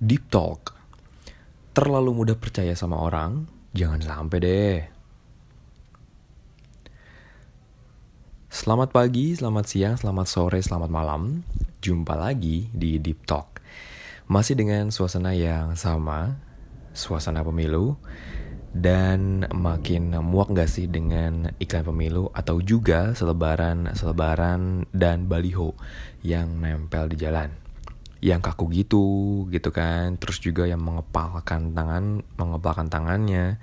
Deep talk. Terlalu mudah percaya sama orang, jangan sampai deh. Selamat pagi, selamat siang, selamat sore, selamat malam. Jumpa lagi di Deep Talk. Masih dengan suasana yang sama, suasana pemilu. Dan makin muak gak sih dengan iklan pemilu atau juga selebaran-selebaran dan baliho yang nempel di jalan yang kaku gitu gitu kan. Terus juga yang mengepalkan tangan mengepalkan tangannya.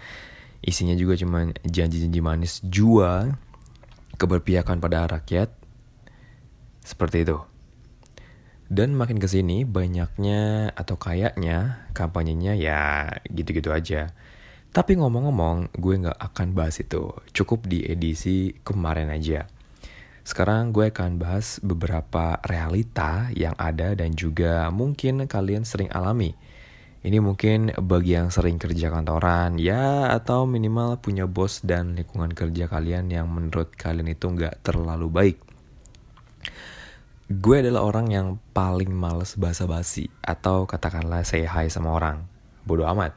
Isinya juga cuma janji-janji manis jua keberpihakan pada rakyat. Seperti itu. Dan makin ke sini banyaknya atau kayaknya kampanyenya ya gitu-gitu aja. Tapi ngomong-ngomong gue nggak akan bahas itu. Cukup di edisi kemarin aja sekarang gue akan bahas beberapa realita yang ada dan juga mungkin kalian sering alami. Ini mungkin bagi yang sering kerja kantoran, ya atau minimal punya bos dan lingkungan kerja kalian yang menurut kalian itu nggak terlalu baik. Gue adalah orang yang paling males basa-basi atau katakanlah say hi sama orang. Bodoh amat.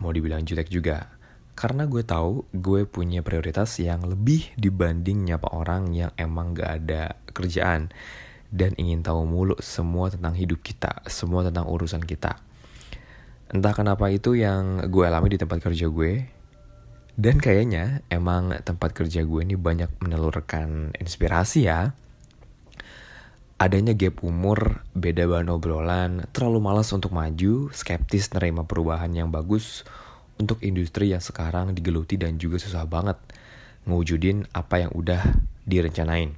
Mau dibilang jutek juga karena gue tahu gue punya prioritas yang lebih dibanding nyapa orang yang emang gak ada kerjaan dan ingin tahu mulu semua tentang hidup kita, semua tentang urusan kita. Entah kenapa itu yang gue alami di tempat kerja gue. Dan kayaknya emang tempat kerja gue ini banyak menelurkan inspirasi ya. Adanya gap umur, beda bahan obrolan, terlalu malas untuk maju, skeptis nerima perubahan yang bagus, untuk industri yang sekarang digeluti dan juga susah banget ngewujudin apa yang udah direncanain.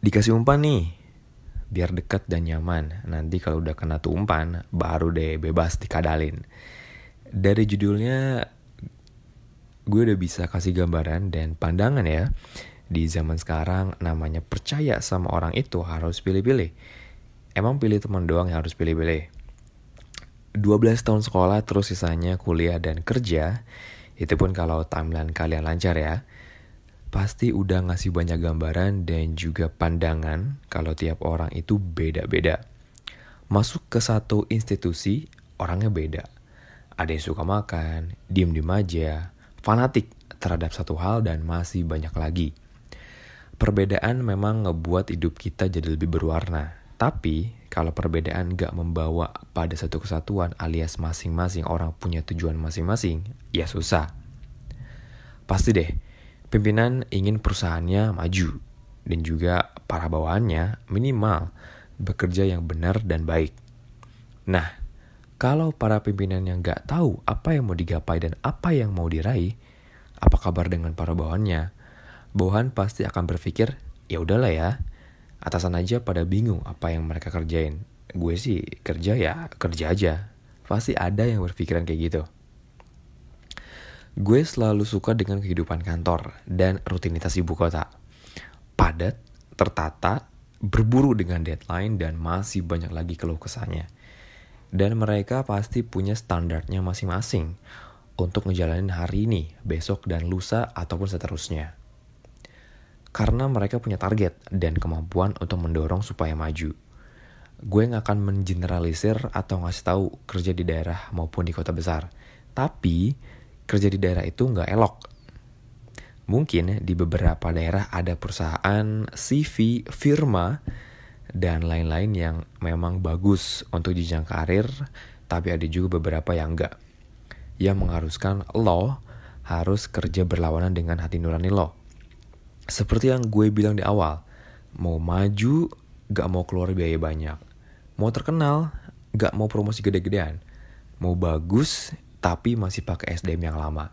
Dikasih umpan nih, biar dekat dan nyaman. Nanti kalau udah kena tuh umpan, baru deh bebas dikadalin. Dari judulnya, gue udah bisa kasih gambaran dan pandangan ya. Di zaman sekarang namanya percaya sama orang itu harus pilih-pilih. Emang pilih teman doang yang harus pilih-pilih 12 tahun sekolah terus sisanya kuliah dan kerja, itu pun kalau timeline kalian lancar ya, pasti udah ngasih banyak gambaran dan juga pandangan kalau tiap orang itu beda-beda. Masuk ke satu institusi, orangnya beda. Ada yang suka makan, diem-diem aja, fanatik terhadap satu hal dan masih banyak lagi. Perbedaan memang ngebuat hidup kita jadi lebih berwarna. Tapi kalau perbedaan gak membawa pada satu kesatuan alias masing-masing orang punya tujuan masing-masing, ya susah. Pasti deh, pimpinan ingin perusahaannya maju dan juga para bawahannya minimal bekerja yang benar dan baik. Nah, kalau para pimpinan yang gak tahu apa yang mau digapai dan apa yang mau diraih, apa kabar dengan para bawahannya? Bawahan pasti akan berpikir, ya udahlah ya, atasan aja pada bingung apa yang mereka kerjain. Gue sih kerja ya kerja aja. Pasti ada yang berpikiran kayak gitu. Gue selalu suka dengan kehidupan kantor dan rutinitas ibu kota. Padat, tertata, berburu dengan deadline dan masih banyak lagi keluh kesahnya. Dan mereka pasti punya standarnya masing-masing untuk ngejalanin hari ini, besok, dan lusa ataupun seterusnya karena mereka punya target dan kemampuan untuk mendorong supaya maju. Gue gak akan mengeneralisir atau ngasih tahu kerja di daerah maupun di kota besar. Tapi kerja di daerah itu gak elok. Mungkin di beberapa daerah ada perusahaan, CV, firma, dan lain-lain yang memang bagus untuk jenjang karir, tapi ada juga beberapa yang enggak. Yang mengharuskan lo harus kerja berlawanan dengan hati nurani lo seperti yang gue bilang di awal, mau maju gak mau keluar biaya banyak. Mau terkenal gak mau promosi gede-gedean. Mau bagus tapi masih pakai SDM yang lama.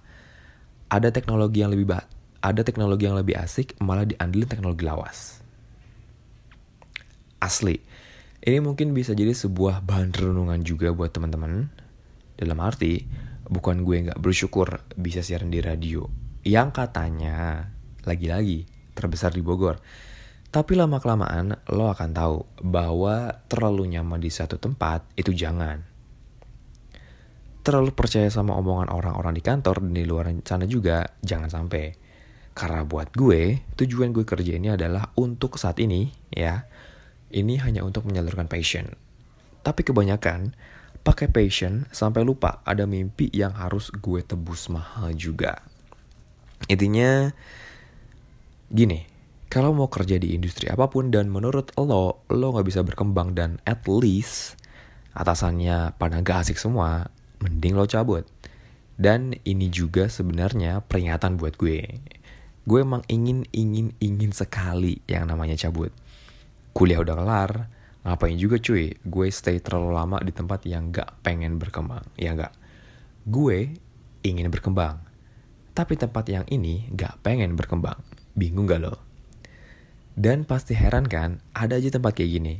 Ada teknologi yang lebih ada teknologi yang lebih asik malah diandelin teknologi lawas. Asli. Ini mungkin bisa jadi sebuah bahan renungan juga buat teman-teman. Dalam arti, bukan gue gak bersyukur bisa siaran di radio. Yang katanya lagi-lagi terbesar di Bogor. Tapi lama-kelamaan lo akan tahu bahwa terlalu nyaman di satu tempat itu jangan. Terlalu percaya sama omongan orang-orang di kantor dan di luar sana juga jangan sampai. Karena buat gue, tujuan gue kerja ini adalah untuk saat ini, ya. Ini hanya untuk menyalurkan passion. Tapi kebanyakan pakai passion sampai lupa ada mimpi yang harus gue tebus mahal juga. Intinya gini, kalau mau kerja di industri apa pun dan menurut lo, lo gak bisa berkembang dan at least atasannya pada gak asik semua, mending lo cabut. Dan ini juga sebenarnya peringatan buat gue. Gue emang ingin, ingin, ingin sekali yang namanya cabut. Kuliah udah kelar, ngapain juga cuy, gue stay terlalu lama di tempat yang gak pengen berkembang, ya gak? Gue ingin berkembang, tapi tempat yang ini gak pengen berkembang. Bingung gak lo? Dan pasti heran kan, ada aja tempat kayak gini.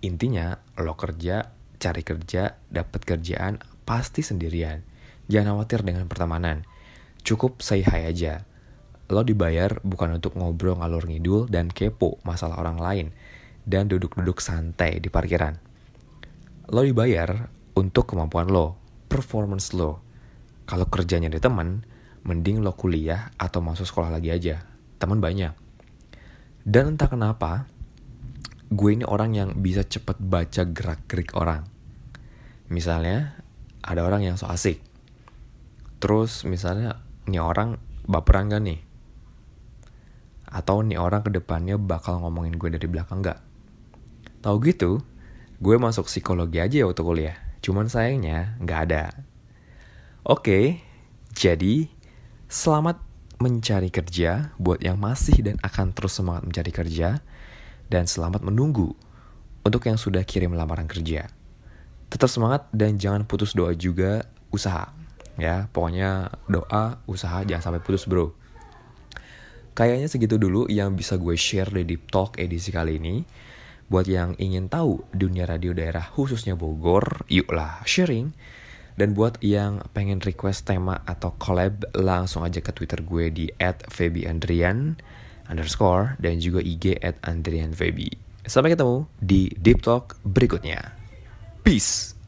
Intinya, lo kerja, cari kerja, dapat kerjaan, pasti sendirian. Jangan khawatir dengan pertemanan. Cukup say hi aja. Lo dibayar bukan untuk ngobrol ngalur ngidul dan kepo masalah orang lain. Dan duduk-duduk santai di parkiran. Lo dibayar untuk kemampuan lo, performance lo. Kalau kerjanya di teman, mending lo kuliah atau masuk sekolah lagi aja. Teman banyak. Dan entah kenapa, gue ini orang yang bisa cepet baca gerak-gerik orang. Misalnya, ada orang yang so asik. Terus misalnya, nih orang baperan gak nih? Atau nih orang ke depannya bakal ngomongin gue dari belakang gak? Tahu gitu, gue masuk psikologi aja ya waktu kuliah. Cuman sayangnya gak ada. Oke, jadi selamat mencari kerja buat yang masih dan akan terus semangat mencari kerja dan selamat menunggu untuk yang sudah kirim lamaran kerja. Tetap semangat dan jangan putus doa juga usaha. Ya, pokoknya doa, usaha jangan sampai putus, Bro. Kayaknya segitu dulu yang bisa gue share di Deep Talk edisi kali ini. Buat yang ingin tahu dunia radio daerah khususnya Bogor, yuklah sharing dan buat yang pengen request tema atau collab, langsung aja ke Twitter gue di @febiandrian underscore dan juga IG at Andrian Sampai ketemu di Deep Talk berikutnya. Peace!